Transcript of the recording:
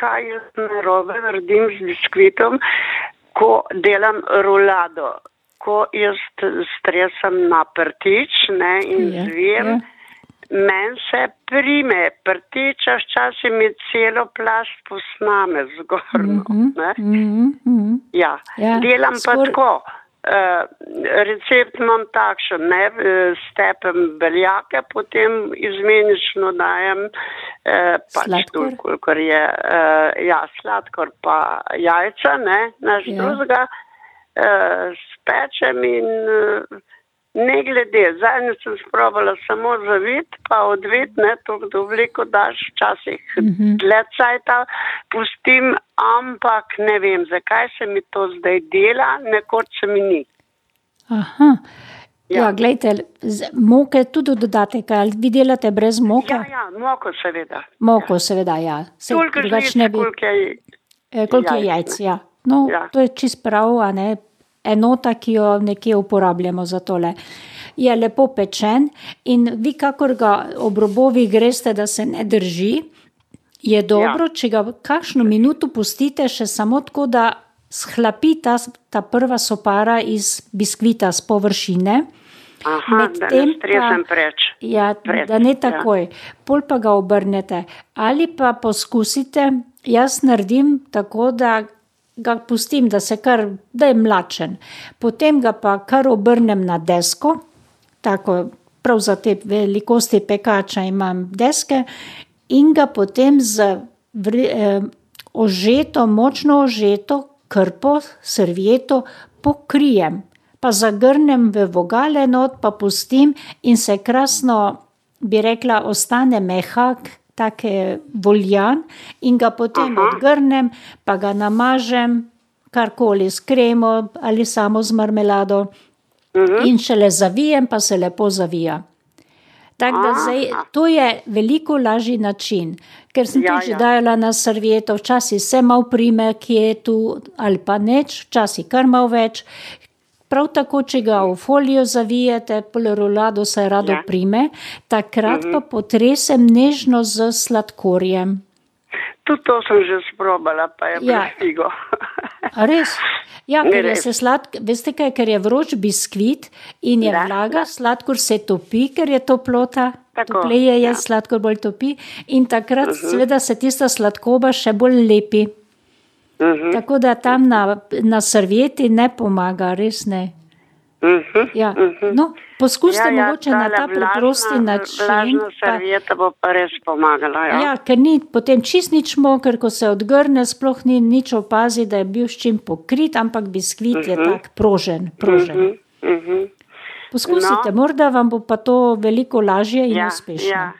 kaj jaz narobe naredim z biskvitom, ko delam rolado. Ko jaz stresam na prtič ne, in Ja, zvijem, ja. meni se prime prtiča, včasih mi celo plast posname zgorno. ne. Mhm, mhm. Ja, Ja, delam pa skor- tako. Uh, recept imam takšen, ne, eh, stepem beljake, potem izmenično dajem uh, pač toliko, kolikor je, uh, ja, sladkor pa jajca, ne, naš Ja. drugega, uh, spečem in uh, ne glede, zadnjič sem sprobala samo zavit, pa odvit, ne, to do veliko daš, včasih Mhm. dlje cajta pustim, ampak ne vem, zakaj se mi to zdaj dela, nekoč se mi ni. Aha. Ja, Ja. gledajte, moke tudi dodate, kaj ali vi delate brez moke? Ja, ja, moko seveda. Moko, seveda, ja. Se žlic, ne bi. koliko je. Eh, Koliko je jajc, jajc, ja. No, Ja. to je čist prav, a ne. Enota, ki jo nekje uporabljamo za tole. Je lepo pečen in vi, kakor ga ob robovih greste, da se ne drži, je dobro, ja. če ga kakšno minuto pustite še samo tako, da shlapi ta, ta prva sopara iz biskvita z površine. Aha, da Medtem ne pa- preč. Ja, Pred, da ne ja. takoj, pol pa ga obrnete. Ali pa poskusite, jaz naredim tako, da ga pustim, da se kar, da je mlačen. Potem ga pa kar obrnem na desko, tako prav za te velikosti pekača imam deske in ga potem z eh, ožeto, močno ožeto krpo, servieto pokrijem pa zagrnem v vogale not, pa pustim in se krasno, bi rekla, ostane mehak, tako voljan in ga potem Aha. odgrnem, pa ga namažem, karkoli s kremo ali samo z marmelado Mhm. in šele zavijem, pa se lepo zavija. Tako da zdaj, to je veliko lažji način, ker sem Ja, tudi ja. dajala na servieto, včasih se malo prime, ki je tu ali pa neč, včasih kar malo več. Prav tako, če ga v folijo zavijete, polerolado se rado Ja. prime, takrat pa potresem nežno z sladkorjem. Tudi to sem že sprobala, pa je Ja. A res? Ja, ker je se sladk, veste kaj, ker je vroč biskvit in je Da, vlaga, sladkor se topi, ker je toplota. Tako, Topleje je, ja. sladkor bolj topi in takrat uh -huh. seveda se tista sladkoba še bolj lepi. Mhm, Tako da tam na, na servieti ne pomaga, res ne. mhm, Ja. mhm. No, poskusite Ja, ja, mogoče na tale ta preprosti vlažna- način. Vlažna pa- servieta bo pa res pomagala. Ja. Ja, ker ni potem čist nič moker, ko se odgrne, sploh ni nič opazi, da je bil s čim pokrit, ampak biskvit uh -huh. je tak prožen. prožen. Uh -huh. Mhm, mhm. Poskusite, No. morda vam bo pa to veliko lažje in Ja, uspešno. ja.